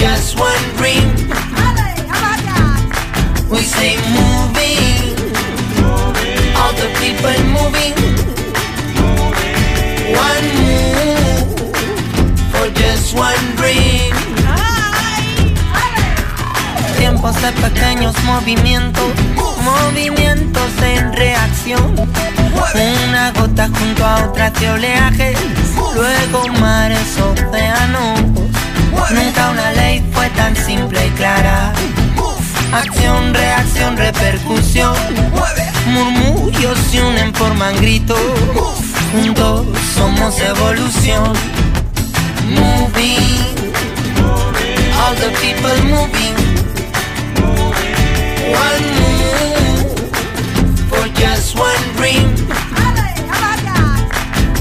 Just one dream. We say moving, all the people moving. One move for just one dream. Tiempos de pequeños movimientos, movimientos en reacción. Una gota junto a otra de oleaje, luego mares, océanos. Nunca una ley fue tan simple y clara. Acción, reacción, repercusión. Murmullos se unen, forman gritos. Juntos somos evolución. Moving, all the people moving. One move for just one dream.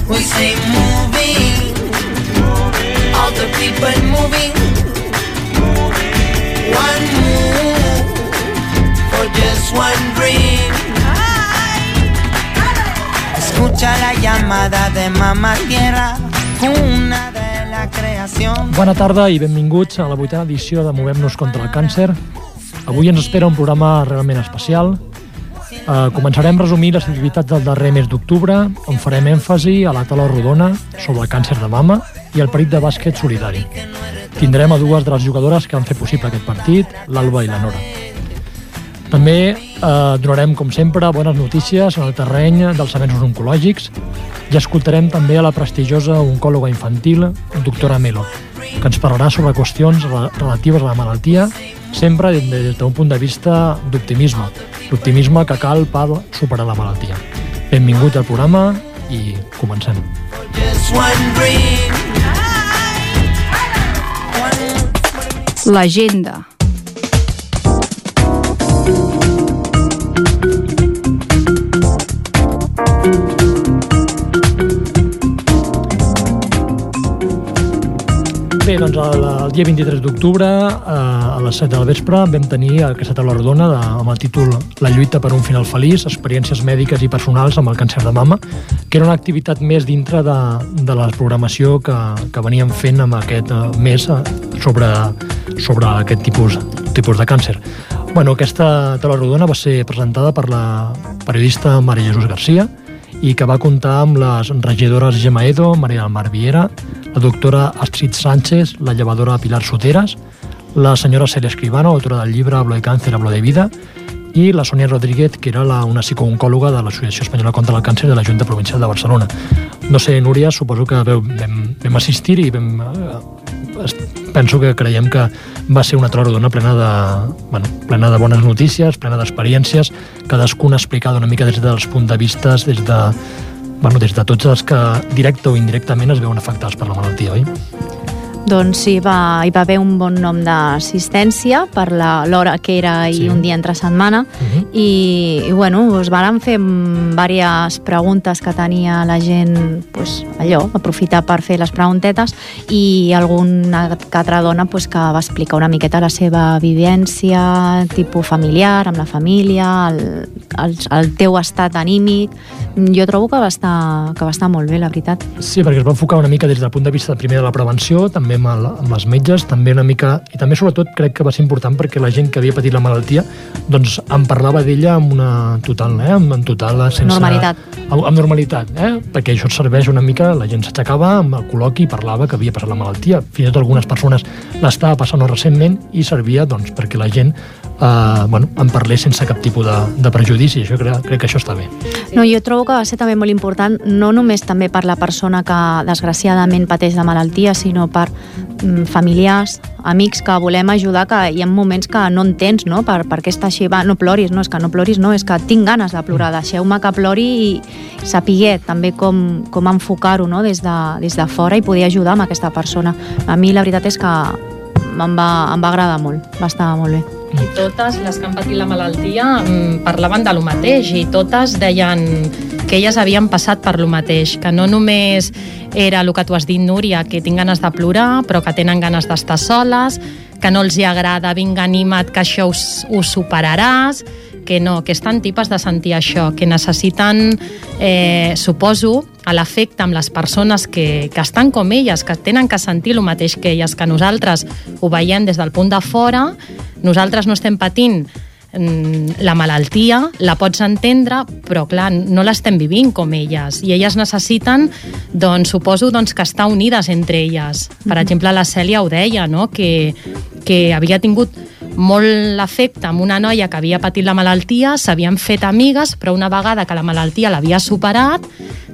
We say moving, the people moving. One move for just one dream. Escucha la llamada de mamá tierra, una de la creación. Bona tarda i benvinguts a la vuitena edició de Movem-nos contra el càncer. Avui ens espera un programa realment especial. Uh, començarem a resumir les activitats del darrer mes d'octubre, on farem èmfasi a la taula rodona sobre el càncer de mama i el perit de bàsquet solidari. Tindrem a dues de les jugadores que han fet possible aquest partit, l'Alba i la Nora. També eh, donarem, com sempre, bones notícies en el terreny dels avenços oncològics i escoltarem també a la prestigiosa oncòloga infantil, doctora Melo, que ens parlarà sobre qüestions re- relatives a la malaltia, sempre des d'un punt de vista d'optimisme, l'optimisme que cal per superar la malaltia. Benvingut al programa i comencem. Just one dream. L'agenda. Bé, doncs el, el dia 23 d'octubre eh, a les 7 del vespre vam tenir aquesta taula rodona de, amb el títol La lluita per un final feliç, experiències mèdiques i personals amb el càncer de mama, que era una activitat més dintre de, de la programació que, que veníem fent amb aquest eh, mes eh, sobre, sobre aquest tipus, tipus de càncer. Bueno, aquesta taula rodona va ser presentada per la periodista Maria Jesús Garcia i que va comptar amb les regidores Gemma Edo, Maria del Mar Viera, la doctora Astrid Sánchez, la llevadora Pilar Soteras, la senyora Celia Escribano, autora del llibre Hablo de càncer, hablo de vida, i la Sònia Rodríguez, que era la, una psicooncòloga de l'Associació Espanyola contra el Càncer de la Junta Provincial de Barcelona. No sé, Núria, suposo que vam, vam assistir i vam, eh, penso que creiem que va ser una rodona plena de, bueno, plena de bones notícies, plena d'experiències, cadascuna explicada una mica des dels punts de vista, des de, bueno, des de tots els que directe o indirectament es veuen afectats per la malaltia, oi? Doncs sí, va, hi va haver un bon nom d'assistència per la- l'hora que era Sí. i un dia entre setmana. Uh i, i bueno, us varen fer diverses preguntes que tenia la gent pues, allò, aprofitar per fer les preguntetes i alguna que altra dona pues, que va explicar una miqueta la seva vivència tipus familiar, amb la família el, el, el teu estat anímic. Jo trobo que va, estar, que va estar molt bé, la veritat. Sí, perquè es va enfocar una mica des del punt de vista primer de la prevenció, també amb, el, amb els metges, també una mica... I també, sobretot, crec que va ser important perquè la gent que havia patit la malaltia doncs en parlava d'ella amb una total, eh? amb, amb total... Sense, Normalitat. Amb, amb normalitat, eh? perquè això et serveix una mica, la gent s'aixecava amb el col·loqui i parlava que havia passat la malaltia. Fins i tot algunes persones l'estava passant recentment i servia doncs, perquè la gent eh, bueno, en parlés sense cap tipus de, de prejudici. Això crec, crec que això està bé. No, jo trobo que va ser també molt important, no només també per la persona que desgraciadament pateix de malaltia, sinó per mm, familiars, amics que volem ajudar, que hi ha moments que no entens, no? Per, per què està així, va, no ploris, no, és que no ploris, no, és que tinc ganes de plorar, deixeu-me que plori i sapiguer també com, com enfocar-ho no? des, de, des de fora i poder ajudar amb aquesta persona. A mi la veritat és que em va, em va agradar molt, va estar molt bé. I totes les que han patit la malaltia mm, parlaven de lo mateix i totes deien que elles havien passat per lo mateix, que no només era el que tu has dit, Núria, que tinc ganes de plorar, però que tenen ganes d'estar soles, que no els hi agrada, vinga, anima't, que això us, ho superaràs, que no, que estan tipes de sentir això, que necessiten, eh, suposo, a l'efecte amb les persones que, que estan com elles, que tenen que sentir el mateix que elles, que nosaltres ho veiem des del punt de fora, nosaltres no estem patint la malaltia, la pots entendre, però clar, no l'estem vivint com elles. I elles necessiten, doncs, suposo doncs, que estar unides entre elles. Per exemple, la Cèlia ho deia, no? que, que havia tingut molt l'efecte amb una noia que havia patit la malaltia, s'havien fet amigues, però una vegada que la malaltia l'havia superat,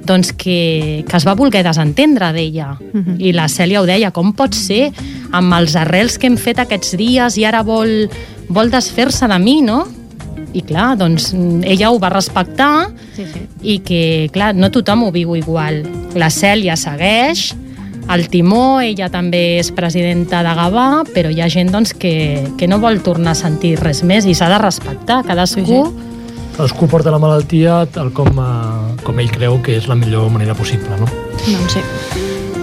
doncs que, que es va voler desentendre d'ella. Uh -huh. I la Cèlia ho deia, com pot ser amb els arrels que hem fet aquests dies i ara vol, vol desfer-se de mi, no? I clar, doncs ella ho va respectar Sí, sí. i que, clar, no tothom ho viu igual. La Cèlia segueix, el Timó, ella també és presidenta de Gavà, però hi ha gent doncs, que, que no vol tornar a sentir res més i s'ha de respectar. Cadascú... Sí, sí. Cadascú porta la malaltia tal com, eh, com ell creu que és la millor manera possible, no? Doncs sí.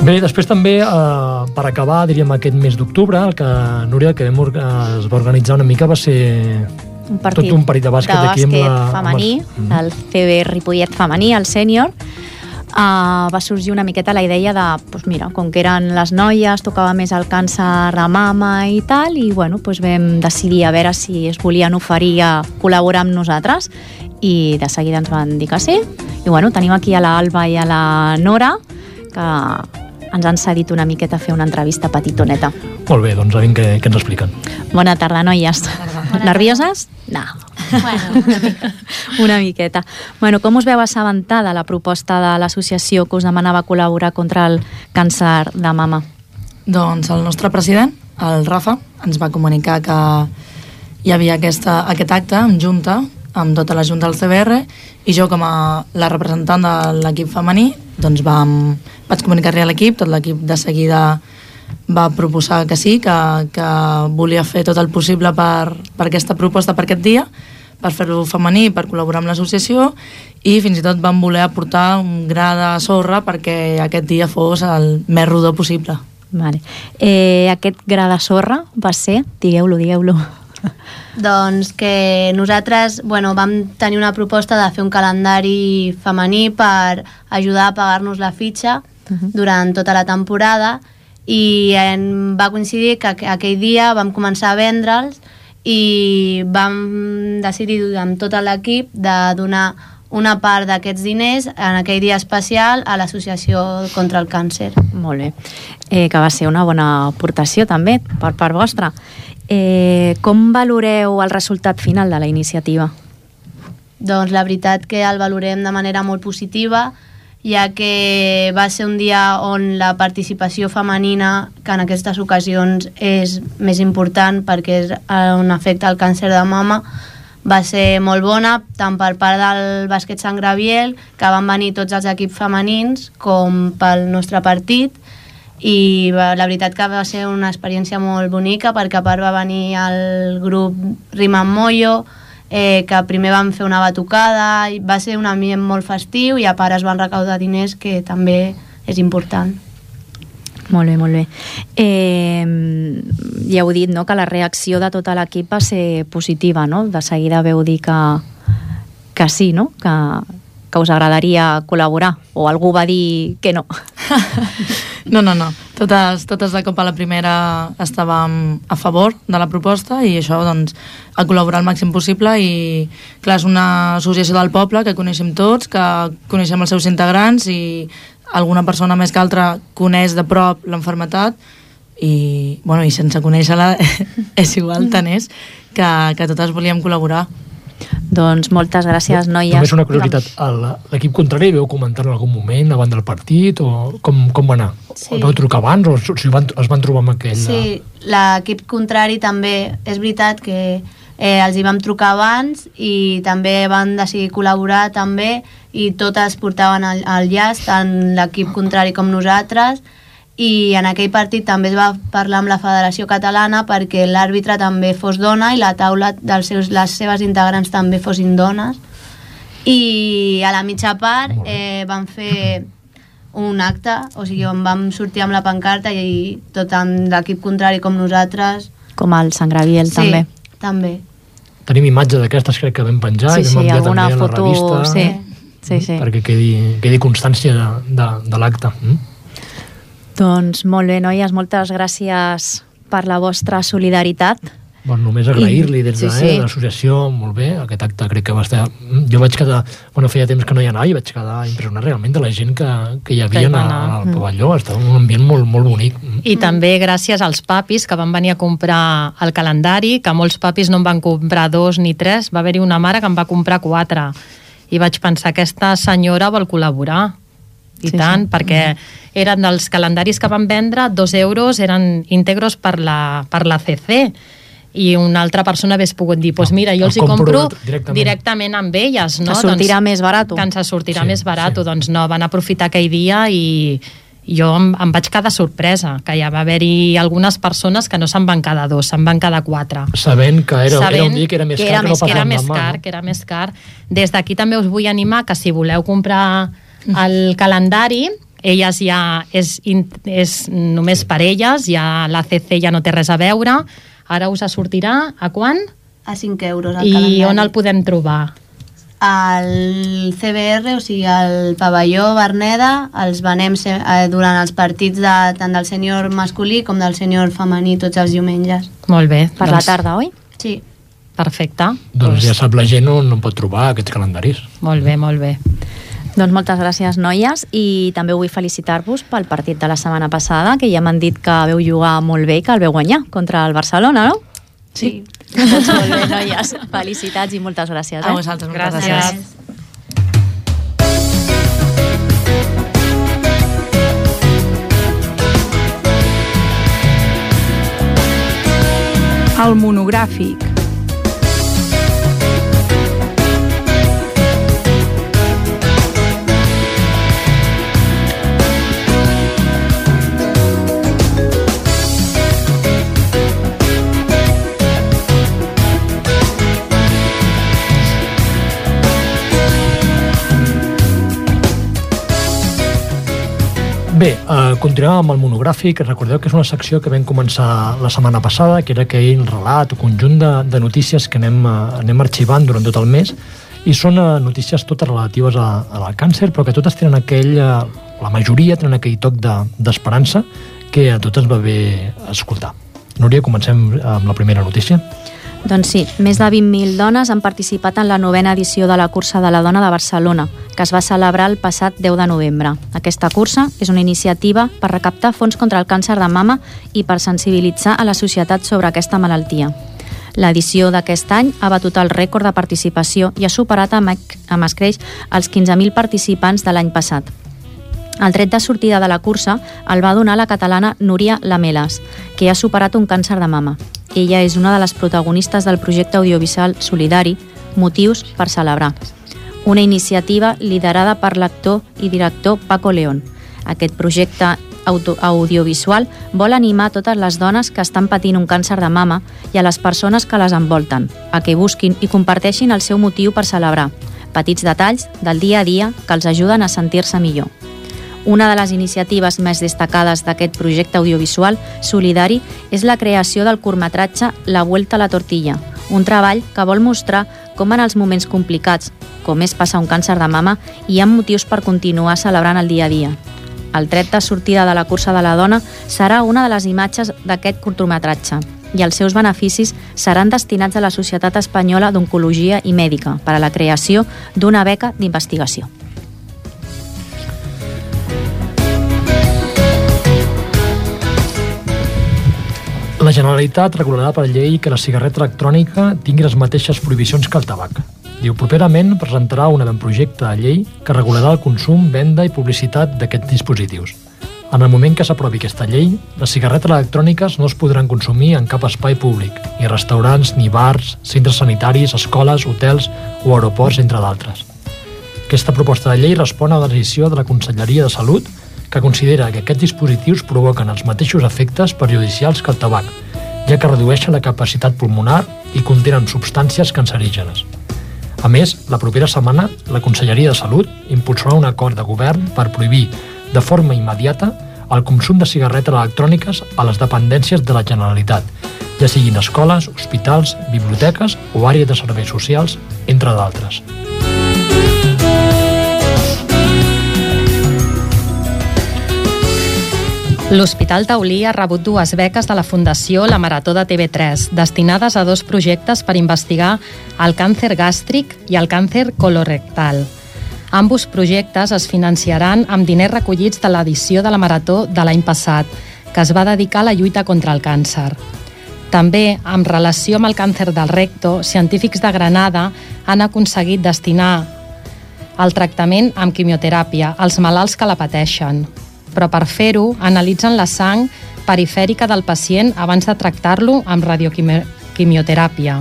Bé, després també, eh, per acabar, diríem, aquest mes d'octubre, el que, Núria, el que vam, eh, es va organitzar una mica va ser un partit, tot un partit de bàsquet, de aquí amb bàsquet la... femení, amb el- el CB Ripollet femení, el sènior, uh, va sorgir una miqueta la idea de, doncs mira, com que eren les noies, tocava més el càncer de mama i tal, i bueno, doncs vam decidir a veure si es volien oferir a col·laborar amb nosaltres, i de seguida ens van dir que sí. I bueno, tenim aquí a la Alba i a la Nora, que ens han cedit una miqueta a fer una entrevista petitoneta. Molt bé, doncs a veure què, què ens expliquen. Bona tarda, noies. Nervioses? No. Bueno, una mica. Una miqueta. Bueno, com us veu assabentar de la proposta de l'associació que us demanava col·laborar contra el càncer de mama? Doncs el nostre president, el Rafa, ens va comunicar que hi havia aquesta, aquest acte en junta amb tota la junta del CBR i jo com a la representant de l'equip femení doncs vam, vaig comunicar-li a l'equip, tot l'equip de seguida va proposar que sí, que, que volia fer tot el possible per, per aquesta proposta per aquest dia, per fer-ho femení, per col·laborar amb l'associació i fins i tot vam voler aportar un gra de sorra perquè aquest dia fos el més rodó possible. Vale. Eh, aquest gra de sorra va ser, digueu-lo, digueu-lo. Doncs que nosaltres bueno, vam tenir una proposta de fer un calendari femení per ajudar a pagar-nos la fitxa uh -huh. durant tota la temporada i en va coincidir que aqu- aquell dia vam començar a vendre'ls i vam decidir amb tot l'equip de donar una part d'aquests diners en aquell dia especial a l'Associació contra el Càncer. Molt bé. Eh, que va ser una bona aportació també per part vostra. Eh, com valoreu el resultat final de la iniciativa? Doncs la veritat que el valorem de manera molt positiva, ja que va ser un dia on la participació femenina, que en aquestes ocasions és més important perquè és eh, on afecta el càncer de mama, va ser molt bona, tant per part del bàsquet Sant Graviel, que van venir tots els equips femenins, com pel nostre partit, i la veritat que va ser una experiència molt bonica perquè a part va venir el grup Rima Moyo eh, que primer van fer una batucada i va ser un ambient molt festiu i a part es van recaudar diners que també és important Molt bé, molt bé. Eh, ja heu dit, no?, que la reacció de tot l'equip va ser positiva, no? De seguida veu dir que, que sí, no?, que, que us agradaria col·laborar, o algú va dir que no. No, no, no. Totes, totes de cop a la primera estàvem a favor de la proposta i això, doncs, a col·laborar el màxim possible i, clar, és una associació del poble que coneixem tots, que coneixem els seus integrants i alguna persona més que altra coneix de prop l'enfermetat i, bueno, i sense conèixer-la és igual, tant és, que, que totes volíem col·laborar. Doncs moltes gràcies, noies. Només una curiositat, el- l'equip contrari veu comentar en algun moment abans del partit o com, com va anar? Sí. El vau trucar abans o si van, es van trobar amb aquell... Sí, l'equip contrari també, és veritat que eh, els hi vam trucar abans i també van decidir col·laborar també i totes portaven el, el llast, tant l'equip contrari com nosaltres i en aquell partit també es va parlar amb la Federació Catalana perquè l'àrbitre també fos dona i la taula dels seus, les seves integrants també fossin dones i a la mitja part eh, van fer un acte, o sigui, on vam sortir amb la pancarta i tot amb l'equip contrari com nosaltres. Com el Sant Graviel, sí, també. també. Tenim imatges d'aquestes crec que vam penjar Sí, i vam sí, enviar alguna també a la foto, revista sí. Sí, sí. perquè quedi, quedi constància de, de, de l'acte. Mm? Doncs molt bé, noies, moltes gràcies per la vostra solidaritat. Bueno, només agrair-li des de sí, sí. eh, l'associació, molt bé, aquest acte crec que va estar... Mm, Jo vaig quedar, bueno, feia temps que no hi anava i vaig quedar impressionat realment de la gent que, que hi havia hi en, va anar. al pavelló, estava un ambient molt, molt bonic. Mm. I també gràcies als papis que van venir a comprar el calendari, que molts papis no en van comprar dos ni tres, va haver-hi una mare que en va comprar quatre. I vaig pensar, aquesta senyora vol col·laborar. I Sí, tant, sí. perquè eren dels calendaris que van vendre, dos euros eren íntegros per la, per la CC i una altra persona hagués pogut dir pues mira, jo El els hi compro directament. directament, amb elles no? Que sortirà més barat. que ens sortirà Sí, més barat sí. doncs no, van aprofitar aquell dia i jo em, em vaig quedar sorpresa que ja va haver-hi algunes persones que no se'n van quedar dos, se'n van quedar quatre Sabent que era, era Sabent un dia que era més que car era que no més, que era més car, no? que era més car. Des d'aquí també us vull animar que si voleu comprar el calendari, elles ja és, és només per elles, ja la CC ja no té res a veure, ara us sortirà a quan? A 5 euros el I calendari. on el podem trobar? Al CBR, o sigui, al pavelló Berneda, els venem eh, durant els partits de, tant del senyor masculí com del senyor femení tots els diumenges. Molt bé. Per la tarda, oi? Sí. Perfecte. Doncs ja sap la gent on, on pot trobar aquests calendaris. Molt bé, molt bé. Doncs moltes gràcies, noies, i també vull felicitar-vos pel partit de la setmana passada, que ja m'han dit que veu jugar molt bé i que el veu guanyar contra el Barcelona, no? Sí. Doncs molt bé, noies. Felicitats i moltes gràcies. Eh? A vosaltres, moltes Gràcies. gràcies. El monogràfic. Bé, eh, continuem amb el monogràfic. Recordeu que és una secció que vam començar la setmana passada, que era aquell relat o conjunt de, de notícies que anem, eh, anem arxivant durant tot el mes i són eh, notícies totes relatives a, al càncer, però que totes tenen aquell, eh, la majoria tenen aquell toc de- d'esperança que a totes va bé escoltar. Núria, comencem amb la primera notícia. Doncs sí, més de 20.000 dones han participat en la novena edició de la Cursa de la Dona de Barcelona, que es va celebrar el passat 10 de novembre. Aquesta cursa és una iniciativa per recaptar fons contra el càncer de mama i per sensibilitzar a la societat sobre aquesta malaltia. L'edició d'aquest any ha batut el rècord de participació i ha superat amb, escreix els 15.000 participants de l'any passat. El tret de sortida de la cursa el va donar la catalana Núria Lameles, que ha superat un càncer de mama. Ella és una de les protagonistes del projecte audiovisual solidari Motius per celebrar, una iniciativa liderada per l'actor i director Paco León. Aquest projecte auto audiovisual vol animar totes les dones que estan patint un càncer de mama i a les persones que les envolten, a que busquin i comparteixin el seu motiu per celebrar, petits detalls del dia a dia que els ajuden a sentir-se millor. Una de les iniciatives més destacades d'aquest projecte audiovisual solidari és la creació del curtmetratge La Vuelta a la Tortilla, un treball que vol mostrar com en els moments complicats, com és passar un càncer de mama, hi ha motius per continuar celebrant el dia a dia. El tret de sortida de la cursa de la dona serà una de les imatges d'aquest curtmetratge i els seus beneficis seran destinats a la Societat Espanyola d'Oncologia i Mèdica per a la creació d'una beca d'investigació. Generalitat regularà per llei que la cigarreta electrònica tingui les mateixes prohibicions que el tabac. Diu, properament presentarà un avantprojecte de llei que regularà el consum, venda i publicitat d'aquests dispositius. En el moment que s'aprovi aquesta llei, les cigarretes electròniques no es podran consumir en cap espai públic, ni restaurants, ni bars, centres sanitaris, escoles, hotels o aeroports, entre d'altres. Aquesta proposta de llei respon a la decisió de la Conselleria de Salut que considera que aquests dispositius provoquen els mateixos efectes perjudicials que el tabac, ja que redueixen la capacitat pulmonar i contenen substàncies cancerígenes. A més, la propera setmana, la Conselleria de Salut impulsarà un acord de govern per prohibir de forma immediata el consum de cigarretes electròniques a les dependències de la Generalitat, ja siguin escoles, hospitals, biblioteques o àrees de serveis socials, entre d'altres. L'Hospital Taulí ha rebut dues beques de la Fundació La Marató de TV3, destinades a dos projectes per investigar el càncer gàstric i el càncer colorectal. Ambos projectes es financiaran amb diners recollits de l'edició de la Marató de l'any passat, que es va dedicar a la lluita contra el càncer. També, en relació amb el càncer del recto, científics de Granada han aconseguit destinar el tractament amb quimioteràpia als malalts que la pateixen però per fer-ho analitzen la sang perifèrica del pacient abans de tractar-lo amb radioquimioteràpia.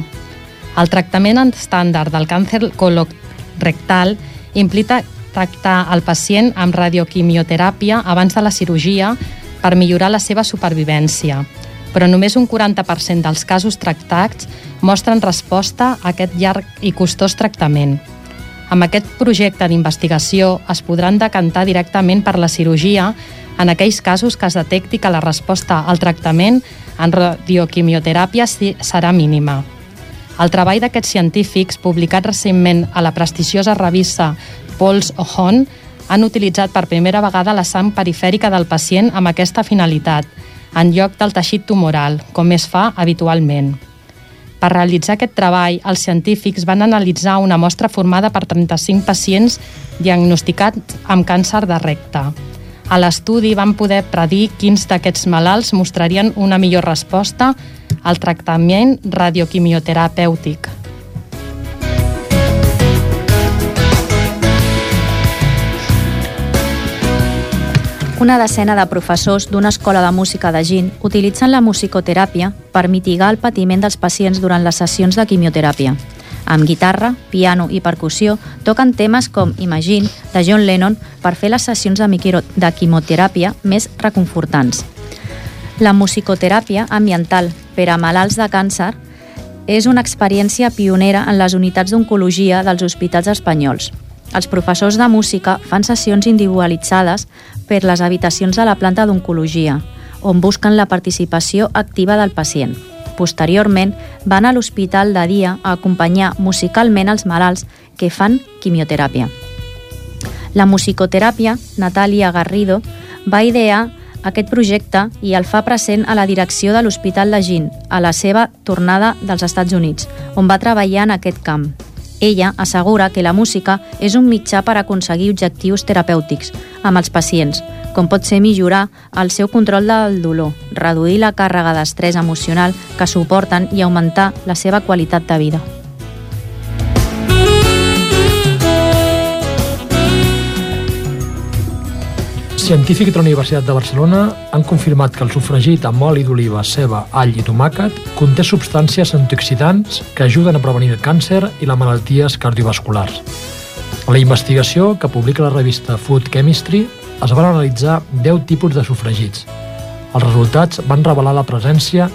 El tractament estàndard del càncer colorectal implica tractar el pacient amb radioquimioteràpia abans de la cirurgia per millorar la seva supervivència, però només un 40% dels casos tractats mostren resposta a aquest llarg i costós tractament. Amb aquest projecte d'investigació es podran decantar directament per la cirurgia en aquells casos que es detecti que la resposta al tractament en radioquimioteràpia serà mínima. El treball d'aquests científics, publicat recentment a la prestigiosa revista Pulse Ohon, han utilitzat per primera vegada la sang perifèrica del pacient amb aquesta finalitat, en lloc del teixit tumoral, com es fa habitualment. Per realitzar aquest treball, els científics van analitzar una mostra formada per 35 pacients diagnosticats amb càncer de recte. A l'estudi van poder predir quins d'aquests malalts mostrarien una millor resposta al tractament radioquimioterapèutic. Una decena de professors d'una escola de música de Gin utilitzen la musicoteràpia per mitigar el patiment dels pacients durant les sessions de quimioteràpia. Amb guitarra, piano i percussió toquen temes com Imagine, de John Lennon, per fer les sessions de, de quimioteràpia més reconfortants. La musicoteràpia ambiental per a malalts de càncer és una experiència pionera en les unitats d'oncologia dels hospitals espanyols. Els professors de música fan sessions individualitzades per les habitacions de la planta d'oncologia, on busquen la participació activa del pacient. Posteriorment, van a l'hospital de dia a acompanyar musicalment els malalts que fan quimioteràpia. La musicoteràpia, Natàlia Garrido, va idear aquest projecte i el fa present a la direcció de l'Hospital de Gin, a la seva tornada dels Estats Units, on va treballar en aquest camp. Ella assegura que la música és un mitjà per aconseguir objectius terapèutics amb els pacients, com pot ser millorar el seu control del dolor, reduir la càrrega d'estrès emocional que suporten i augmentar la seva qualitat de vida. Científics de la Universitat de Barcelona han confirmat que el sofregit amb oli d'oliva, ceba, all i tomàquet conté substàncies antioxidants que ajuden a prevenir el càncer i les malalties cardiovasculars. La investigació que publica la revista Food Chemistry es van analitzar 10 tipus de sofregits. Els resultats van revelar la presència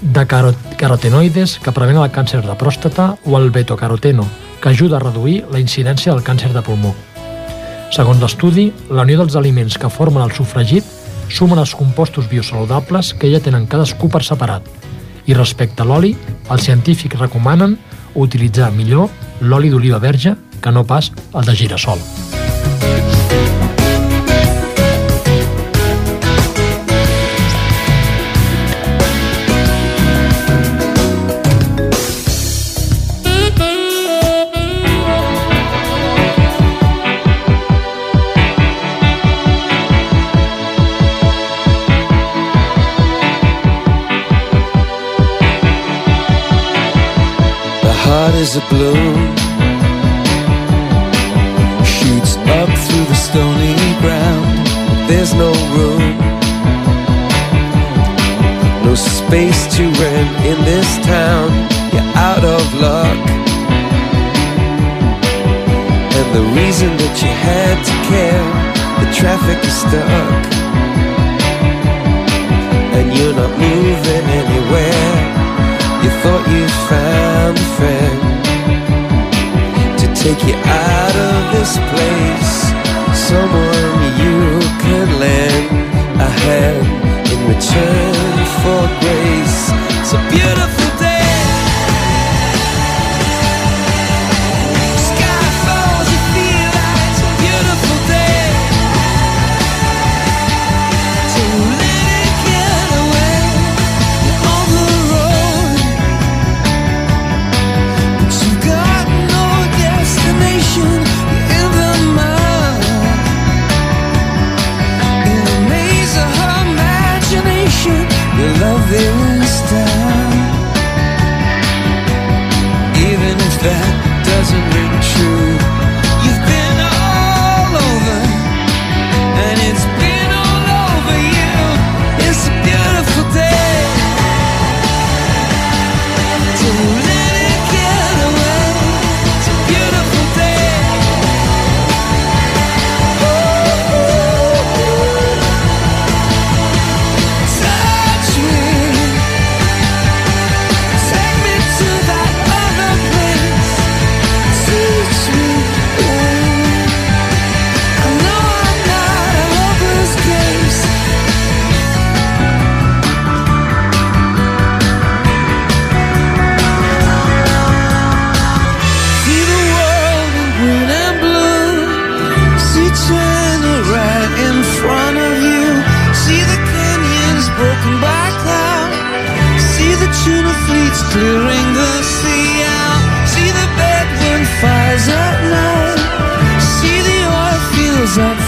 de carotenoides que prevenen el càncer de pròstata o el betocaroteno, que ajuda a reduir la incidència del càncer de pulmó. Segons l'estudi, la unió dels aliments que formen el sofregit sumen els compostos biosaludables que ja tenen cadascú per separat. I respecte a l'oli, els científics recomanen utilitzar millor l'oli d'oliva verge que no pas el de girassol. of blue Shoots up through the stony ground There's no room. No space to rent in this town. You're out of luck. And the reason that you had to care The traffic is stuck. And you're not moving anywhere. You thought you found a friend take you out of this place. Someone you can lend a hand in return for grace. It's a beautiful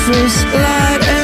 first light.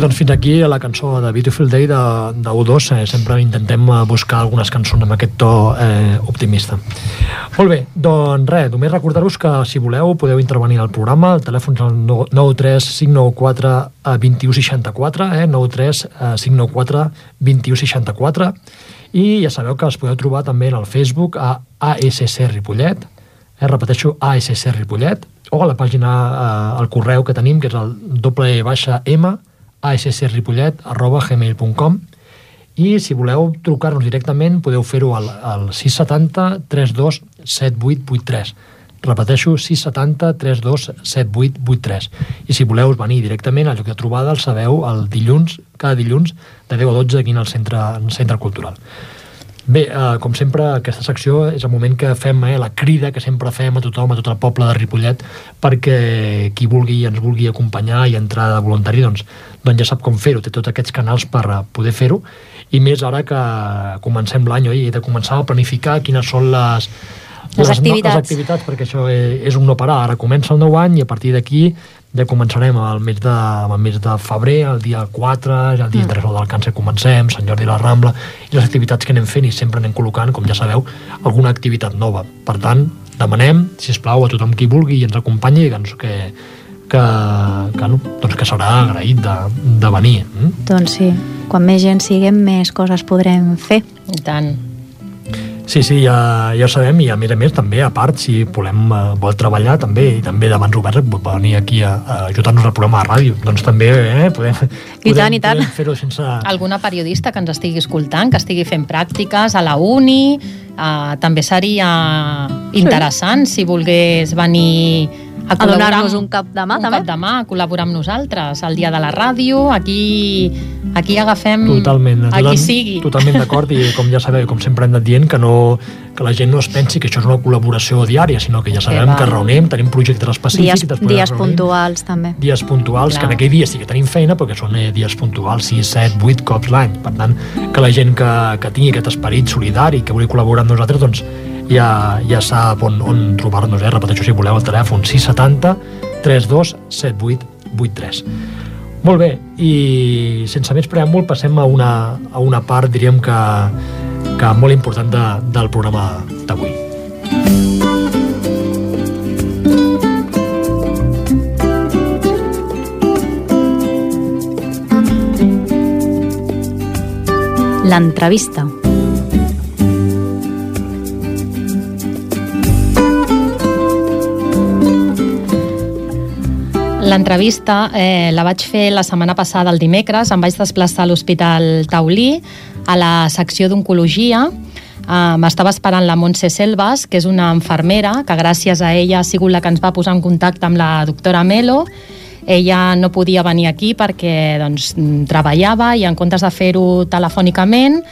Doncs fins aquí la cançó de Beautiful Day de, de U2. Eh, sempre intentem eh, buscar algunes cançons amb aquest to eh, optimista. Molt bé, doncs res, només recordar-vos que si voleu podeu intervenir al programa. El telèfon és el 93 594 2164, eh, 93 594 2164 i ja sabeu que els podeu trobar també en el Facebook a ASC Ripollet, eh, repeteixo, ASC Ripollet, o a la pàgina, eh, al correu que tenim, que és el doble baixa M, assripollet arroba gmail.com i si voleu trucar-nos directament podeu fer-ho al, al 670 32 7883 repeteixo, 670 32 7883 i si voleu venir directament al lloc de trobada el sabeu el dilluns, cada dilluns de 10 a 12 aquí en el centre, en el centre cultural Bé, eh, com sempre, aquesta secció és el moment que fem eh, la crida que sempre fem a tothom, a tot el poble de Ripollet, perquè qui vulgui ens vulgui acompanyar i entrar de voluntari, doncs, doncs ja sap com fer-ho, té tots aquests canals per eh, poder fer-ho, i més ara que comencem l'any, oi? He de començar a planificar quines són les, Les activitats. No, les activitats, perquè això és, és un no parar. Ara comença el nou any i a partir d'aquí ja començarem el mes de, el mes de febrer, el dia 4, ja el dia Mm. internacional del càncer comencem, Sant Jordi a la Rambla, i les activitats que anem fent i sempre anem col·locant, com ja sabeu, alguna activitat nova. Per tant, demanem, si us plau a tothom qui vulgui i ens acompanyi, doncs que, que, que, no, doncs que serà agraït de, de venir. Mm? Doncs sí, quan més gent siguem, més coses podrem fer. I tant. Sí, sí, ja, ja ho sabem i a més a més també, a part, si volem, eh, vol treballar també i també de mans obertes pot venir aquí a, a ajudar-nos al programa de ràdio, doncs també eh, podem, I tant, i tant. podem fer-ho sense... Alguna periodista que ens estigui escoltant, que estigui fent pràctiques a la uni, eh, també seria interessant si volgués venir a A donar-nos un cap de mà, un també. cop de mà, a col·laborar amb nosaltres el dia de la ràdio, aquí aquí agafem Totalment, a qui sigui. totalment d'acord i com ja sabeu, com sempre hem anat dient que, no, que la gent no es pensi que això és una col·laboració diària, sinó que ja sabem va. que reunem, tenim projectes específics Dies, i després dies reunim puntuals, també. dies puntuals, Clar. que en aquell dia sí que tenim feina perquè són eh, dies puntuals 6, 7, 8 cops l'any per tant, que la gent que, que tingui aquest esperit solidari, que vulgui col·laborar amb nosaltres doncs ja, ja sap on, on trobar-nos, eh? repeteixo si voleu el telèfon 670 32 78 83 molt bé, i sense més preàmbul passem a una, a una part, diríem que, que molt important de, del programa d'avui. L'entrevista. L'entrevista eh, la vaig fer la setmana passada, el dimecres. Em vaig desplaçar a l'Hospital Taulí, a la secció d'Oncologia. Uh, M'estava esperant la Montse Selves, que és una infermera, que gràcies a ella ha sigut la que ens va posar en contacte amb la doctora Melo. Ella no podia venir aquí perquè doncs, treballava i en comptes de fer-ho telefònicament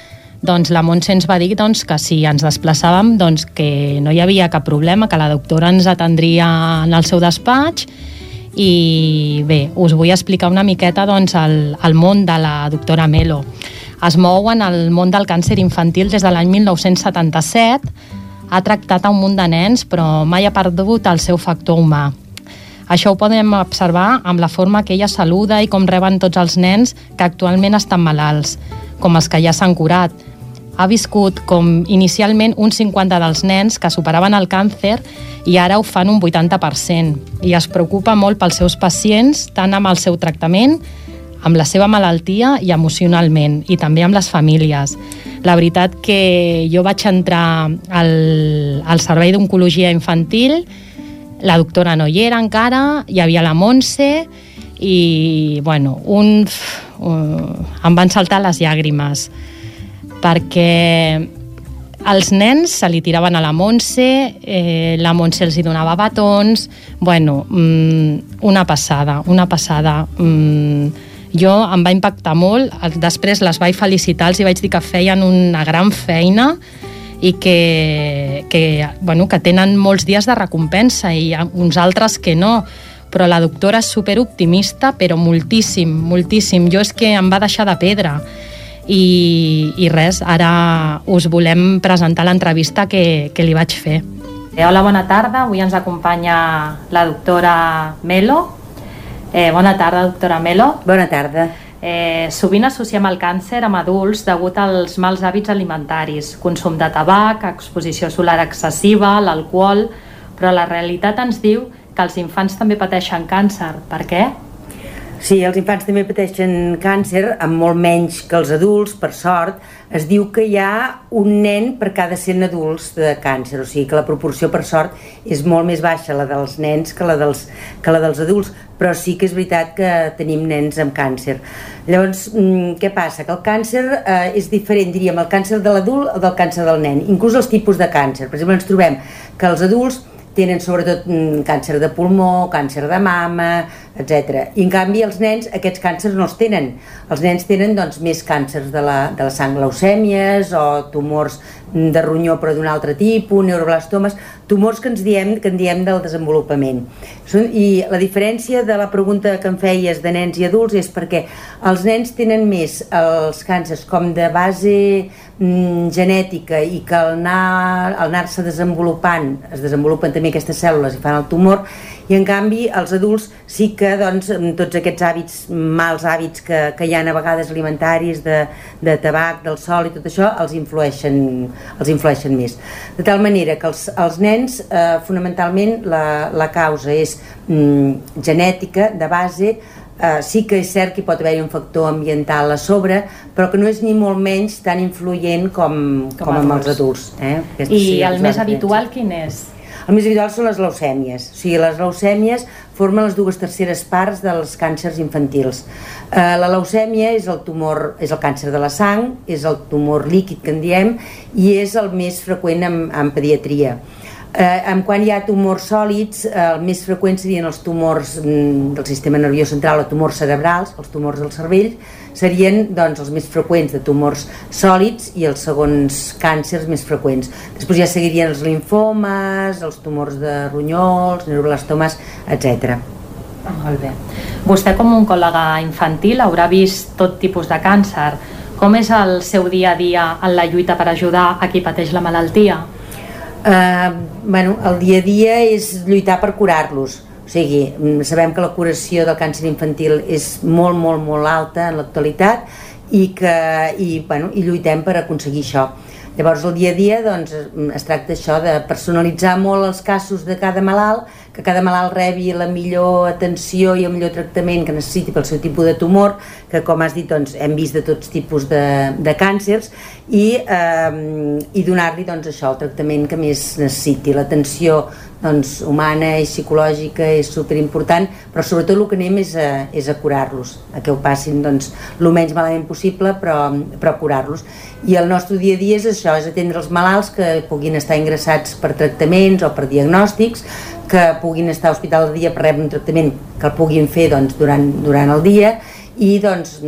doncs la Montse ens va dir doncs, que si ens desplaçàvem doncs, que no hi havia cap problema, que la doctora ens atendria en el seu despatx i bé, us vull explicar una miqueta doncs, el, el món de la doctora Melo. Es mou en el món del càncer infantil des de l'any 1977, ha tractat a un munt de nens però mai ha perdut el seu factor humà. Això ho podem observar amb la forma que ella saluda i com reben tots els nens que actualment estan malalts, com els que ja s'han curat. Ha viscut com inicialment un 50 dels nens que superaven el càncer i ara ho fan un 80% i es preocupa molt pels seus pacients, tant amb el seu tractament, amb la seva malaltia i emocionalment, i també amb les famílies. La veritat que jo vaig entrar al, al Servei d'Oncologia Infantil, la doctora no hi era encara, hi havia la Montse, i, bueno, un, uh, em van saltar les llàgrimes, perquè els nens se li tiraven a la Montse, eh, la Montse els hi donava batons, bueno, mm, una passada, una passada. Mm, jo em va impactar molt, després les vaig felicitar, els vaig dir que feien una gran feina i que, que, bueno, que tenen molts dies de recompensa i uns altres que no però la doctora és superoptimista, però moltíssim, moltíssim. Jo és que em va deixar de pedra. I, i res, ara us volem presentar l'entrevista que, que li vaig fer. Eh, hola, bona tarda. Avui ens acompanya la doctora Melo. Eh, bona tarda, doctora Melo. Bona tarda. Eh, sovint associem el càncer amb adults degut als mals hàbits alimentaris, consum de tabac, exposició solar excessiva, l'alcohol, però la realitat ens diu que els infants també pateixen càncer. Per què? Sí, els infants també pateixen càncer, amb molt menys que els adults, per sort. Es diu que hi ha un nen per cada 100 adults de càncer, o sigui que la proporció, per sort, és molt més baixa, la dels nens, que la dels, que la dels adults, però sí que és veritat que tenim nens amb càncer. Llavors, mm, què passa? Que el càncer eh, és diferent, diríem, el càncer de l'adult o del càncer del nen, inclús els tipus de càncer. Per exemple, ens trobem que els adults tenen sobretot mm, càncer de pulmó, càncer de mama, etc. I en canvi els nens aquests càncers no els tenen. Els nens tenen doncs, més càncers de la, de la sang, leucèmies o tumors de ronyó però d'un altre tipus, neuroblastomes, tumors que ens diem que en diem del desenvolupament. I la diferència de la pregunta que em feies de nens i adults és perquè els nens tenen més els càncers com de base mm, genètica i que al anar- al anar-se desenvolupant es desenvolupen també aquestes cèl·lules i fan el tumor i en canvi els adults sí que doncs, amb tots aquests hàbits, mals hàbits que, que hi ha a vegades alimentaris, de, de tabac, del sol i tot això, els influeixen, els influeixen més. De tal manera que els, els nens, eh, fonamentalment, la, la causa és mm, genètica, de base, eh, sí que és cert que hi pot haver un factor ambiental a sobre, però que no és ni molt menys tan influent com, com, com amb els adults. Eh? Aquesta I sí, el més habitual quin és? El més habitual són les leucèmies. O sigui, les leucèmies formen les dues terceres parts dels càncers infantils. Eh, la leucèmia és el tumor, és el càncer de la sang, és el tumor líquid que en diem, i és el més freqüent en, en pediatria. Eh, en quan hi ha tumors sòlids, eh, el més freqüent serien els tumors mm, del sistema nerviós central o tumors cerebrals, els tumors del cervell, serien doncs, els més freqüents de tumors sòlids i els segons càncers més freqüents. Després ja seguirien els linfomes, els tumors de ronyols, neuroblastomes, etc. Molt bé. Vostè com un col·lega infantil haurà vist tot tipus de càncer. Com és el seu dia a dia en la lluita per ajudar a qui pateix la malaltia? eh, bueno, el dia a dia és lluitar per curar-los o sigui, mm, sabem que la curació del càncer infantil és molt, molt, molt alta en l'actualitat i que i, bueno, i lluitem per aconseguir això. Llavors, el dia a dia doncs, es tracta això de personalitzar molt els casos de cada malalt que cada malalt rebi la millor atenció i el millor tractament que necessiti pel seu tipus de tumor, que com has dit doncs, hem vist de tots tipus de, de càncers, i, eh, i donar-li doncs, això, el tractament que més necessiti. L'atenció doncs, humana i psicològica és superimportant, però sobretot el que anem és a, és a curar-los, a que ho passin doncs, el menys malament possible, però, però curar-los. I el nostre dia a dia és això, és atendre els malalts que puguin estar ingressats per tractaments o per diagnòstics, que puguin estar a l'hospital de dia per rebre un tractament que el puguin fer doncs, durant, durant el dia i doncs,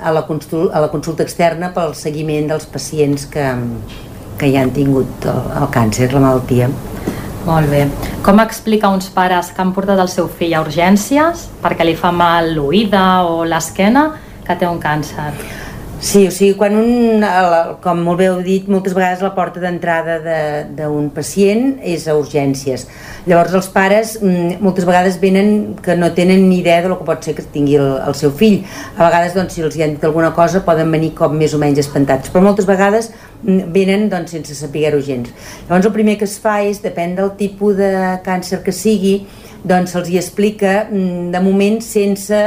a, la consulta, a la consulta externa pel seguiment dels pacients que, que ja han tingut el, el càncer, la malaltia. Molt bé. Com explica uns pares que han portat el seu fill a urgències perquè li fa mal l'oïda o l'esquena que té un càncer? Sí, o sigui, quan un, com molt bé heu dit, moltes vegades la porta d'entrada d'un pacient és a urgències. Llavors els pares mm, moltes vegades venen que no tenen ni idea de lo que pot ser que tingui el, el seu fill. A vegades, doncs, si els hi han dit alguna cosa, poden venir com més o menys espantats, però moltes vegades mm, venen doncs, sense saber-ho gens. Llavors el primer que es fa és, depèn del tipus de càncer que sigui, doncs se'ls hi explica mm, de moment sense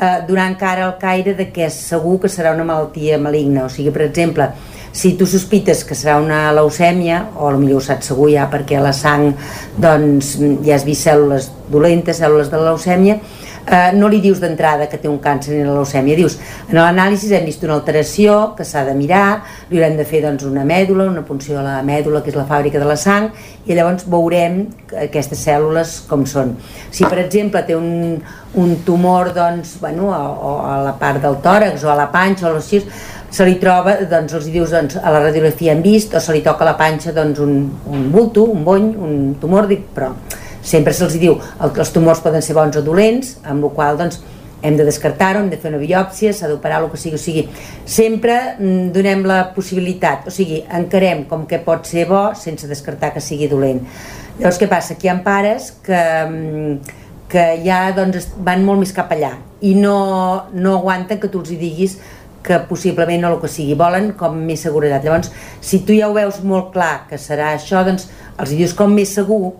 eh, donar encara el caire de que és segur que serà una malaltia maligna. O sigui, per exemple, si tu sospites que serà una leucèmia, o potser ho saps segur ja perquè a la sang doncs, ja has vist cèl·lules dolentes, cèl·lules de leucèmia, eh, no li dius d'entrada que té un càncer ni la leucèmia, dius, en l'anàlisi hem vist una alteració que s'ha de mirar, li haurem de fer doncs, una mèdula, una punció a la mèdula, que és la fàbrica de la sang, i llavors veurem aquestes cèl·lules com són. Si, per exemple, té un, un tumor doncs, bueno, a, a la part del tòrax o a la panxa o així, se li troba, doncs els dius doncs, a la radiografia hem vist, o se li toca a la panxa doncs, un, un bulto, un bony, un tumor, dic, però sempre se'ls diu que els tumors poden ser bons o dolents, amb la qual doncs, hem de descartar-ho, hem de fer una biòpsia, s'ha d'operar el que sigui, o sigui, sempre mm, donem la possibilitat, o sigui, encarem com que pot ser bo sense descartar que sigui dolent. Llavors, què passa? Que hi ha pares que, mm, que ja doncs, van molt més cap allà i no, no aguanten que tu els hi diguis que possiblement no el que sigui, volen com més seguretat. Llavors, si tu ja ho veus molt clar que serà això, doncs els dius com més segur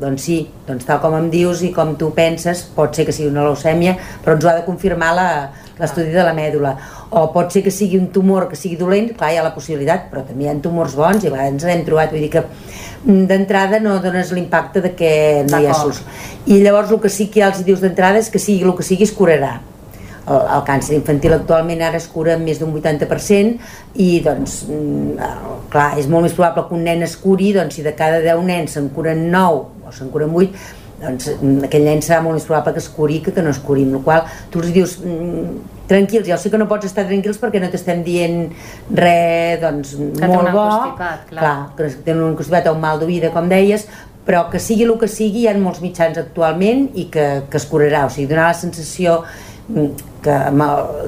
doncs sí, doncs tal com em dius i com tu penses, pot ser que sigui una leucèmia, però ens ho ha de confirmar l'estudi de la mèdula. O pot ser que sigui un tumor que sigui dolent, clar, hi ha la possibilitat, però també hi ha tumors bons i a vegades ens l'hem trobat, vull dir que mm, d'entrada no dones l'impacte de que no hi ha solució. I llavors el que sí que ja els dius d'entrada és que sigui el que sigui es curarà el, el càncer infantil actualment ara es cura més d'un 80% i doncs mm, clar, és molt més probable que un nen es curi doncs si de cada 10 nens se'n curen 9 o se'n curen 8 doncs mm, aquell nen serà molt més probable que es curi que que no es curi, amb la qual tu els dius mm, tranquils, ja sé que no pots estar tranquils perquè no t'estem dient res doncs, que molt bo constipat, clar. clar, que tenen un constipat o un mal d'oïda com deies però que sigui el que sigui hi ha molts mitjans actualment i que, que es curarà, o sigui, donar la sensació que,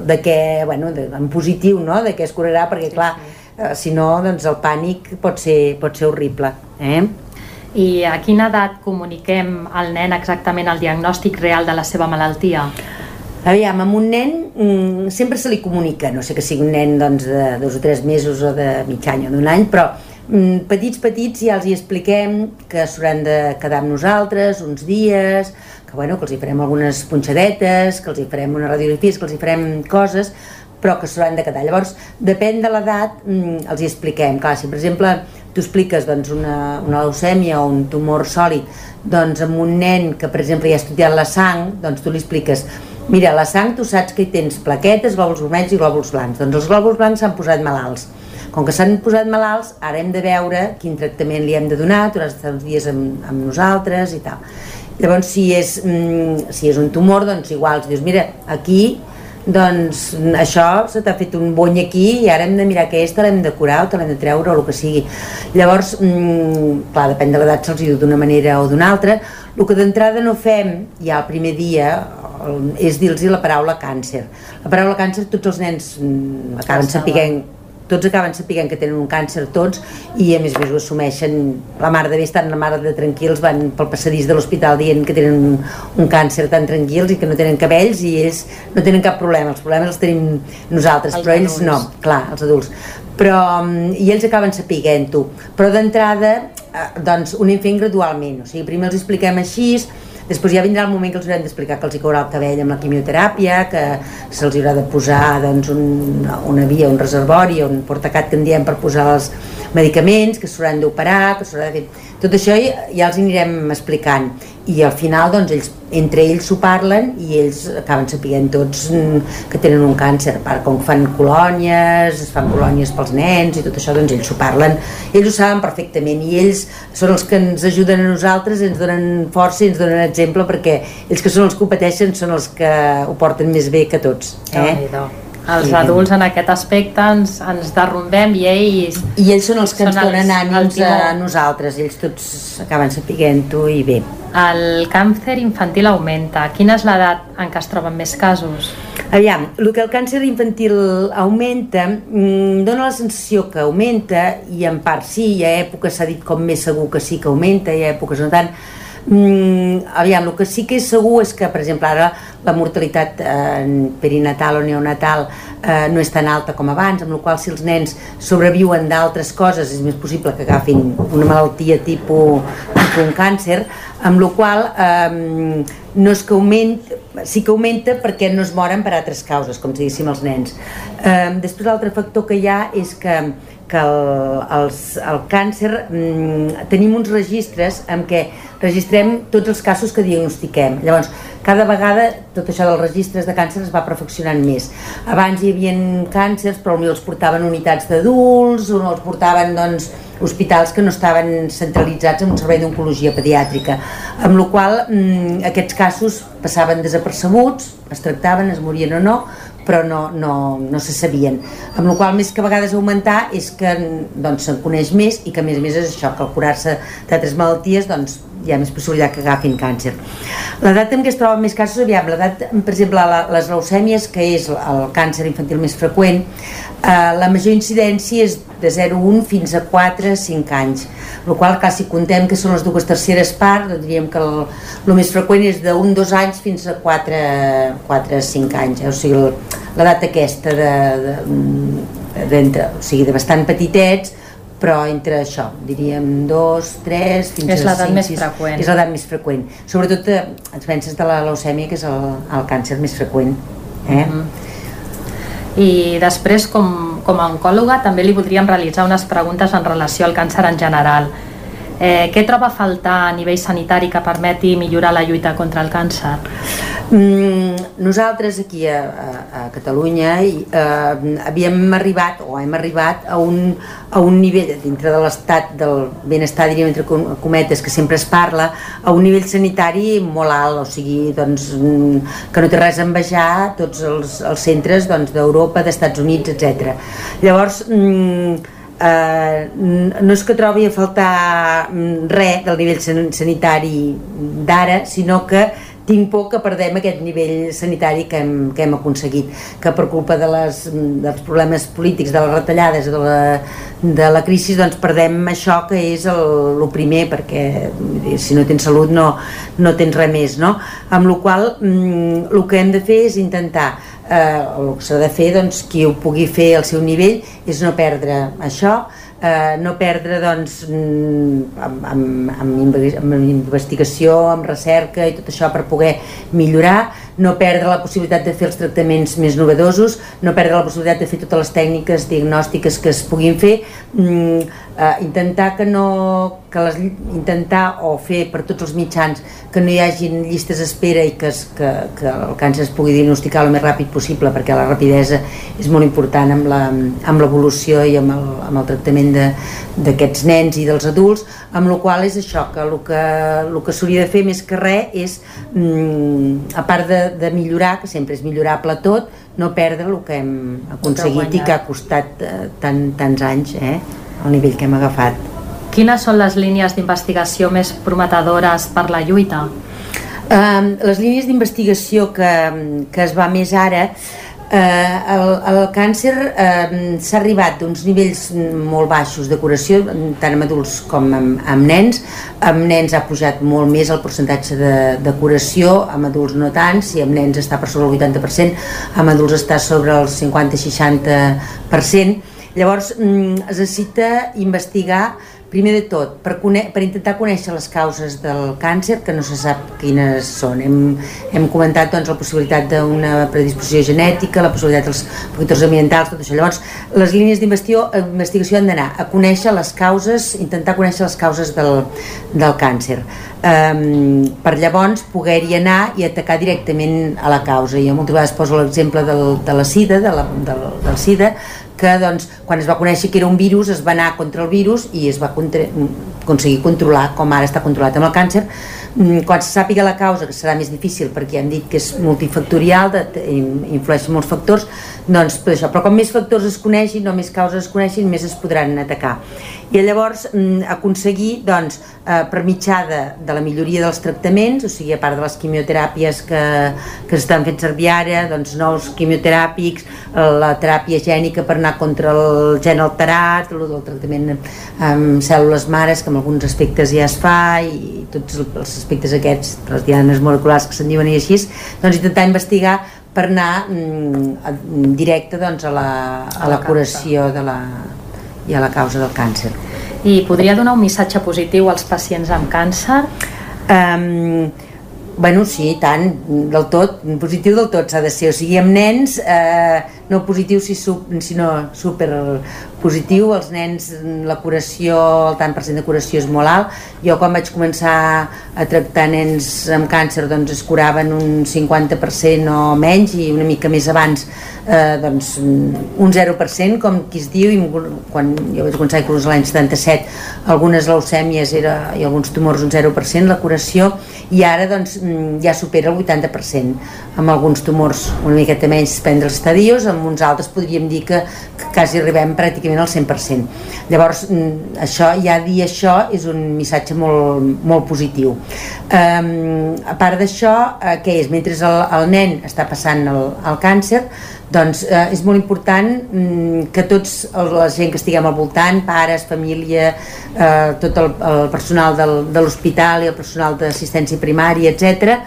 de que, bueno, de, en positiu, no? de que es curarà, perquè clar, eh, si no, doncs el pànic pot ser, pot ser horrible. Eh? I a quina edat comuniquem al nen exactament el diagnòstic real de la seva malaltia? Aviam, amb un nen mm, sempre se li comunica, no sé que sigui un nen doncs, de dos o tres mesos o de mig any o d'un any, però mm, petits, petits ja els hi expliquem que s'hauran de quedar amb nosaltres uns dies, que, bueno, que els hi farem algunes punxadetes, que els hi farem unes radiografies, que els hi farem coses, però que s'hauran de quedar. Llavors, depèn de l'edat, mm, els hi expliquem. Clar, si per exemple tu expliques doncs, una, una leucèmia o un tumor sòlid doncs amb un nen que per exemple ja ha estudiat la sang, doncs tu li expliques mira, la sang tu saps que hi tens plaquetes, glòbuls vermells i glòbuls blancs. Doncs els glòbuls blancs s'han posat malalts. Com que s'han posat malalts, ara hem de veure quin tractament li hem de donar, d'estar uns dies amb, amb nosaltres i tal. Llavors, si és, mm, si és un tumor, doncs igual, si dius, mira, aquí doncs això se t'ha fet un bony aquí i ara hem de mirar què és, te l'hem de curar o te l'hem de treure o el que sigui. Llavors, mm, clar, depèn de l'edat se'ls diu d'una manera o d'una altra. El que d'entrada no fem ja el primer dia és dir-los la paraula càncer. La paraula càncer tots els nens mm, acaben sapiguent tots acaben sapiguent que tenen un càncer tots i a més a més ho assumeixen. La mare de bé estan la mare de tranquils van pel passadís de l'hospital dient que tenen un, un càncer tan tranquils i que no tenen cabells i ells no tenen cap problema. Els problemes els tenim nosaltres els però ells adults. no, clar, els adults. Però, mm, i ells acaben sapiguent-ho. Però d'entrada eh, doncs ho anem fent gradualment. O sigui, primer els expliquem així Després ja vindrà el moment que els haurem d'explicar que els hi caurà el cabell amb la quimioteràpia, que se'ls haurà de posar doncs, un, una via, un reservori, un portacat que en diem per posar els medicaments, que s'hauran d'operar, que s'haurà de fer... Tot això ja, els anirem explicant. I al final doncs, ells, entre ells s'ho parlen i ells acaben sapiguent tots mm, que tenen un càncer a part com fan colònies es fan colònies pels nens i tot això doncs ells s'ho parlen ells ho saben perfectament i ells són els que ens ajuden a nosaltres ens donen força i ens donen exemple perquè ells que són els que ho pateixen són els que ho porten més bé que tots eh? Oh, els adults en aquest aspecte ens, ens derrumbem i ells... I ells són els que ens donen ànims a nosaltres, ells tots acaben sapiguent-ho i bé. El càncer infantil augmenta. Quina és l'edat en què es troben més casos? Aviam, el que el càncer infantil augmenta mmm, dona la sensació que augmenta i en part sí, hi ha èpoques s'ha dit com més segur que sí que augmenta, hi ha èpoques no tant, Mm, aviam, el que sí que és segur és que, per exemple, ara la mortalitat eh, perinatal o neonatal eh, no és tan alta com abans, amb la qual si els nens sobreviuen d'altres coses és més possible que agafin una malaltia tipus, tipus un càncer, amb la qual eh, no és que augmenta, sí que augmenta perquè no es moren per altres causes, com si diguéssim els nens. Eh, després l'altre factor que hi ha és que que el, els, el càncer mm, tenim uns registres en què registrem tots els casos que diagnostiquem. Llavors, cada vegada tot això dels registres de càncer es va perfeccionant més. Abans hi havia càncers, però potser els portaven unitats d'adults, o no els portaven doncs, hospitals que no estaven centralitzats en un servei d'oncologia pediàtrica, amb la qual mm, aquests casos passaven desapercebuts, es tractaven, es morien o no, però no, no, no se sabien. Amb la qual més que a vegades augmentar és que doncs, se'n coneix més i que a més a més és això, que al curar-se d'altres malalties doncs, hi ha més possibilitat que agafin càncer. L'edat en què es troben més casos, aviam, l'edat, per exemple, la, les leucèmies, que és el càncer infantil més freqüent, eh, la major incidència és de 0,1 fins a 4-5 anys, el qual quasi contem que són les dues terceres parts, doncs diríem que el, el més freqüent és de 1-2 anys fins a 4-5 anys, eh? o sigui, l'edat aquesta de, de, de, de, o sigui, de bastant petitets, però entre això, diríem dos, tres, fins és a l'edat més freqüent. És l'edat més freqüent. Sobretot eh, et penses de la leucèmia, que és el, el càncer més freqüent. Eh? Mm -hmm. I després, com, com a oncòloga, també li voldríem realitzar unes preguntes en relació al càncer en general. Eh, què troba a faltar a nivell sanitari que permeti millorar la lluita contra el càncer? Mm, nosaltres aquí a, a, a Catalunya eh, havíem arribat o hem arribat a un, a un nivell dintre de l'estat del benestar diríem entre cometes que sempre es parla a un nivell sanitari molt alt o sigui doncs, mm, que no té res a envejar tots els, els centres doncs, d'Europa, doncs, d'Estats Units, etc. Llavors mm, eh, no és que trobi a faltar mm, res del nivell sanitari d'ara, sinó que tinc por que perdem aquest nivell sanitari que hem, que hem aconseguit, que per culpa de les, dels problemes polítics, de les retallades, de la, de la crisi, doncs perdem això que és el, el primer, perquè si no tens salut no, no tens res més, no? Amb la qual mm, el que hem de fer és intentar eh, el que s'ha de fer, doncs, qui ho pugui fer al seu nivell és no perdre això, eh, no perdre doncs, mm, amb, amb, amb, amb investigació, amb recerca i tot això per poder millorar, no perdre la possibilitat de fer els tractaments més novedosos, no perdre la possibilitat de fer totes les tècniques diagnòstiques que es puguin fer, mm, eh, intentar que no que les, intentar o fer per tots els mitjans que no hi hagin llistes d'espera i que, es, que, que el càncer es pugui diagnosticar el més ràpid possible perquè la rapidesa és molt important amb l'evolució i amb el, amb el tractament d'aquests nens i dels adults, amb la qual és això, que el que, que s'hauria de fer més que res és, mm, a part de, de millorar, que sempre és millorable tot, no perdre el que hem aconseguit i que ha costat eh, tant, tants anys, eh, al nivell que hem agafat. Quines són les línies d'investigació més prometedores per la lluita? Um, les línies d'investigació que, que es va més ara Eh, el, el càncer eh, s'ha arribat d'uns nivells molt baixos de curació, tant amb adults com amb, amb nens. Amb nens ha pujat molt més el percentatge de, de curació, amb adults no tant, si amb nens està per sobre el 80%, amb adults està sobre el 50-60%. Llavors, mm, es necessita investigar Primer de tot, per, per intentar conèixer les causes del càncer, que no se sap quines són. Hem, hem comentat doncs, la possibilitat d'una predisposició genètica, la possibilitat dels factors ambientals, tot això. Llavors, les línies d'investigació han d'anar a conèixer les causes, intentar conèixer les causes del, del càncer. Um, per llavors poder-hi anar i atacar directament a la causa. Jo moltes vegades poso l'exemple de la SIDA, de la, del, del SIDA, que doncs, quan es va conèixer que era un virus es va anar contra el virus i es va contra aconseguir controlar com ara està controlat amb el càncer. Mm, quan se sàpiga la causa que serà més difícil perquè hem dit que és multifactorial de, influeix molts factors doncs per això, però com més factors es coneixin o més causes es coneixin més es podran atacar. I llavors mm, aconseguir doncs, eh, per mitjà de, de la milloria dels tractaments, o sigui, a part de les quimioteràpies que, que s'estan fent servir ara, doncs nous quimioteràpics, eh, la teràpia gènica per anar contra el gen alterat, el del tractament amb cèl·lules mares, que en alguns aspectes ja es fa, i tots els aspectes aquests, les dianes moleculars que se'n diuen i així, doncs intentar investigar per anar mm, directe doncs, a, la, a la curació de la, i a la causa del càncer. I podria donar un missatge positiu als pacients amb càncer? Um, bueno, sí, tant, del tot, positiu del tot s'ha de ser, o sigui, amb nens, eh, no positiu sinó super positiu, els nens la curació, el tant per cent de curació és molt alt, jo quan vaig començar a tractar nens amb càncer doncs es curaven un 50% o menys i una mica més abans eh, doncs un 0% com qui es diu i quan jo vaig començar inclús l'any 77 algunes leucèmies era, i alguns tumors un 0% la curació i ara doncs ja supera el 80% amb alguns tumors una miqueta menys prendre els estadios, amb uns altres podríem dir que, que quasi arribem pràcticament pràcticament al 100%. Llavors, mm, això, ja dir això és un missatge molt, molt positiu. Um, a part d'això, eh, què és? Mentre el, el nen està passant el, el càncer, doncs eh, és molt important mm, que tots el, la gent que estiguem al voltant, pares, família, eh, tot el, el personal del, de l'hospital i el personal d'assistència primària, etc.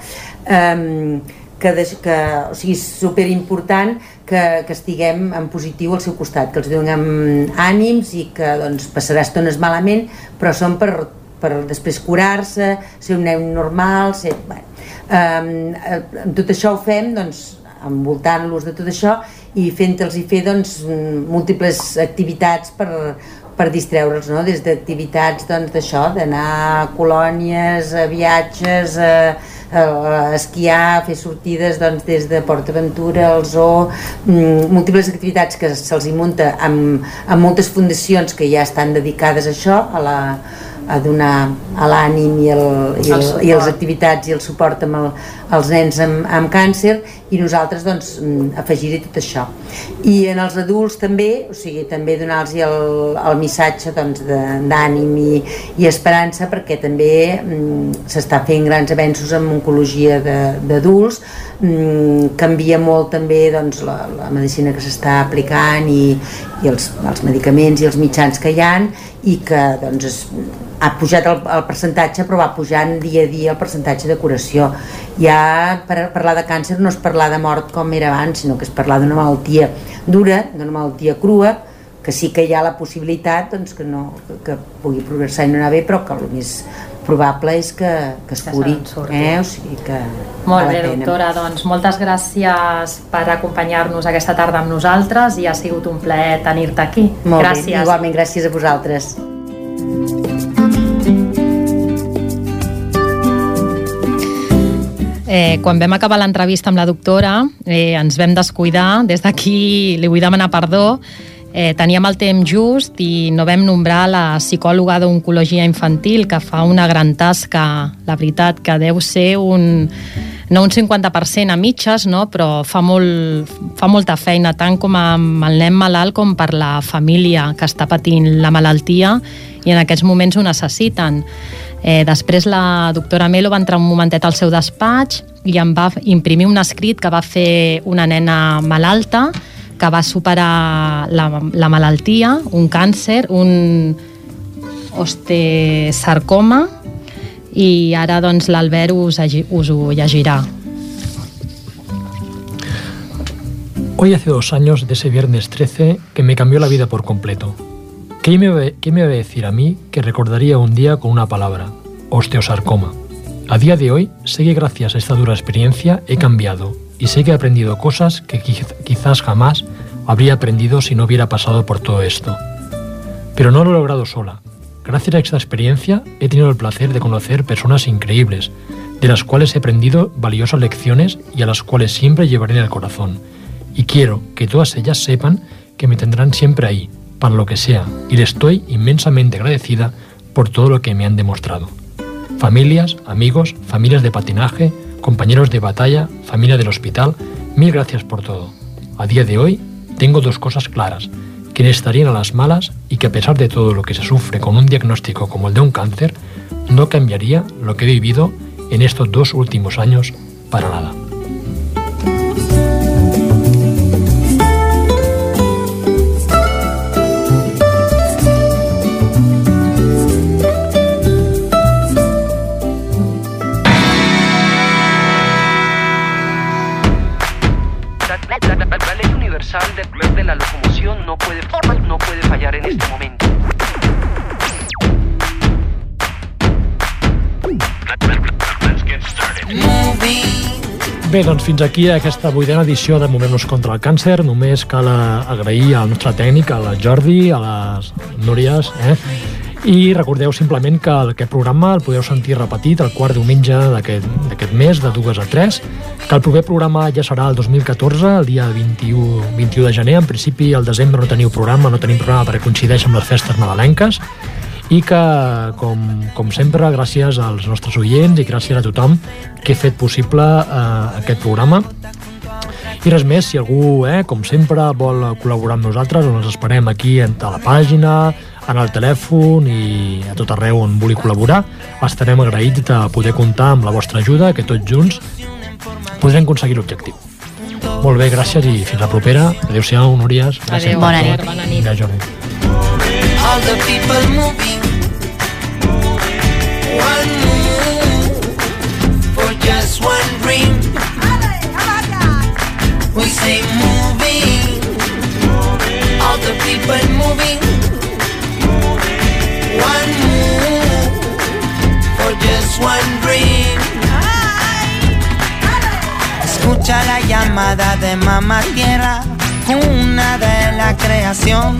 Eh, que, que o sigui, és superimportant que, que estiguem en positiu al seu costat, que els donem ànims i que doncs, passarà estones malament, però són per, per després curar-se, ser un nen normal, ser... Bueno, eh, tot això ho fem doncs, envoltant-los de tot això i fent-los fer doncs, múltiples activitats per, per distreure'ls, no? des d'activitats doncs, d'això, doncs, d'anar a colònies, a viatges, a, a esquiar, fer sortides doncs, des de Port Aventura, al zoo, mm, múltiples activitats que se'ls munta amb, amb moltes fundacions que ja estan dedicades a això, a la, a donar a l'ànim i, el, i, el, i les activitats i el suport amb el, als nens amb, amb càncer i nosaltres doncs mm, afegir-hi tot això. I en els adults també o sigui, també donar-los el, el missatge doncs, d'ànim i, i esperança perquè també mm, s'està fent grans avenços en oncologia d'adults. Mm, canvia molt també doncs, la, la medicina que s'està aplicant i, i els, els medicaments i els mitjans que hi han i que doncs, es, ha pujat el, el percentatge però va pujant dia a dia el percentatge de curació. Ja per parlar de càncer no és parlar de mort com era abans sinó que és parlar d'una malaltia dura d'una malaltia crua que sí que hi ha la possibilitat doncs, que, no, que, que pugui progressar i no anar bé però que el més probable és que, que es curi eh? o sigui que molt bé doctora, doncs moltes gràcies per acompanyar-nos aquesta tarda amb nosaltres i ha sigut un plaer tenir-te aquí molt gràcies. bé, igualment gràcies a vosaltres Eh, quan vam acabar l'entrevista amb la doctora, eh, ens vam descuidar. Des d'aquí li vull demanar perdó. Eh, teníem el temps just i no vam nombrar la psicòloga d'oncologia infantil que fa una gran tasca, la veritat, que deu ser un, no un 50% a mitges, no? però fa, molt, fa molta feina, tant com amb el nen malalt com per la família que està patint la malaltia i en aquests moments ho necessiten. Eh, després la doctora Melo va entrar un momentet al seu despatx i em va imprimir un escrit que va fer una nena malalta que va superar la, la malaltia, un càncer, un ostesarcoma i ara doncs l'Albert us, us ho llegirà. Hoy hace dos años de ese viernes 13 que me cambió la vida por completo. ¿Qué me, ¿Qué me va a decir a mí que recordaría un día con una palabra? Osteosarcoma. A día de hoy sé que gracias a esta dura experiencia he cambiado y sé que he aprendido cosas que quizás jamás habría aprendido si no hubiera pasado por todo esto. Pero no lo he logrado sola. Gracias a esta experiencia he tenido el placer de conocer personas increíbles, de las cuales he aprendido valiosas lecciones y a las cuales siempre llevaré en el corazón. Y quiero que todas ellas sepan que me tendrán siempre ahí, para lo que sea, y le estoy inmensamente agradecida por todo lo que me han demostrado. Familias, amigos, familias de patinaje, compañeros de batalla, familia del hospital, mil gracias por todo. A día de hoy tengo dos cosas claras, que estarían a las malas y que a pesar de todo lo que se sufre con un diagnóstico como el de un cáncer, no cambiaría lo que he vivido en estos dos últimos años para nada. Del de la locomoción no puede, no puede fallar en este momento. Bé, doncs fins aquí aquesta vuitena edició de Movem-nos contra el càncer. Només cal agrair al nostre tècnic, a la Jordi, a les Núries, eh? I recordeu simplement que aquest programa el podeu sentir repetit el quart diumenge d'aquest mes, de 2 a 3, que el proper programa ja serà el 2014, el dia 21, 21 de gener. En principi, al desembre no teniu programa, no tenim programa perquè coincideix amb les festes nadalenques, i que, com, com sempre, gràcies als nostres oients i gràcies a tothom que he fet possible eh, aquest programa. I res més, si algú, eh, com sempre, vol col·laborar amb nosaltres, ens esperem aquí a la pàgina, en el telèfon i a tot arreu on vulgui col·laborar. Estarem agraïts de poder comptar amb la vostra ajuda, que tots junts podrem aconseguir l'objectiu. Molt bé, gràcies i fins la propera. Adéu-siau, Núries. Gràcies. Adéu, bona nit. Bona nit. Jordi. All the people moving One move For just one dream We say moving All the people moving one dream. Escucha la llamada de mamá tierra Una de la creación.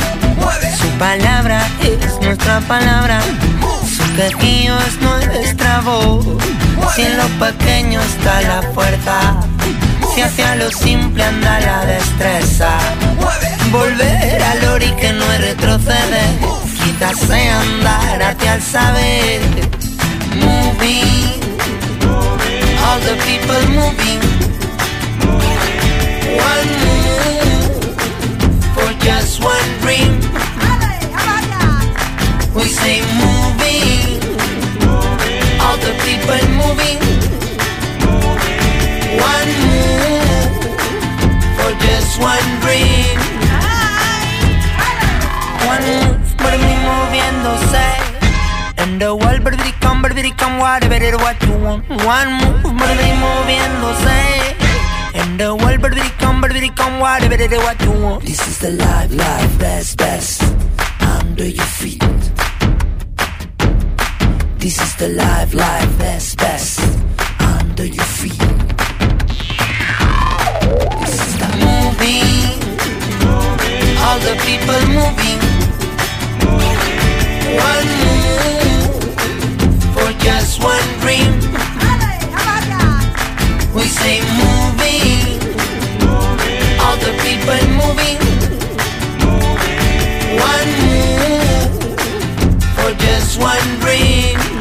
Su palabra es nuestra palabra Su quejío es nuestra voz. Si en lo pequeño está la fuerza Si hacia lo simple anda la destreza. Volver al ori que no retrocede hace andar hacia el saber. Moving, all the people moving. One move for just one dream. We say moving, all the people moving. One move for just one dream. One move, por mí moviéndose. And the world, baby, come, whatever it what you want. One move, baby, moviéndose. And the world, baby, come, baby, come, whatever it what you want. This is the life, life, best, best. Under your feet. This is the life, life, best, best. Under your feet. This is the moving, all the people moving. One move one dream. We say moving, all the people moving. One move for just one dream.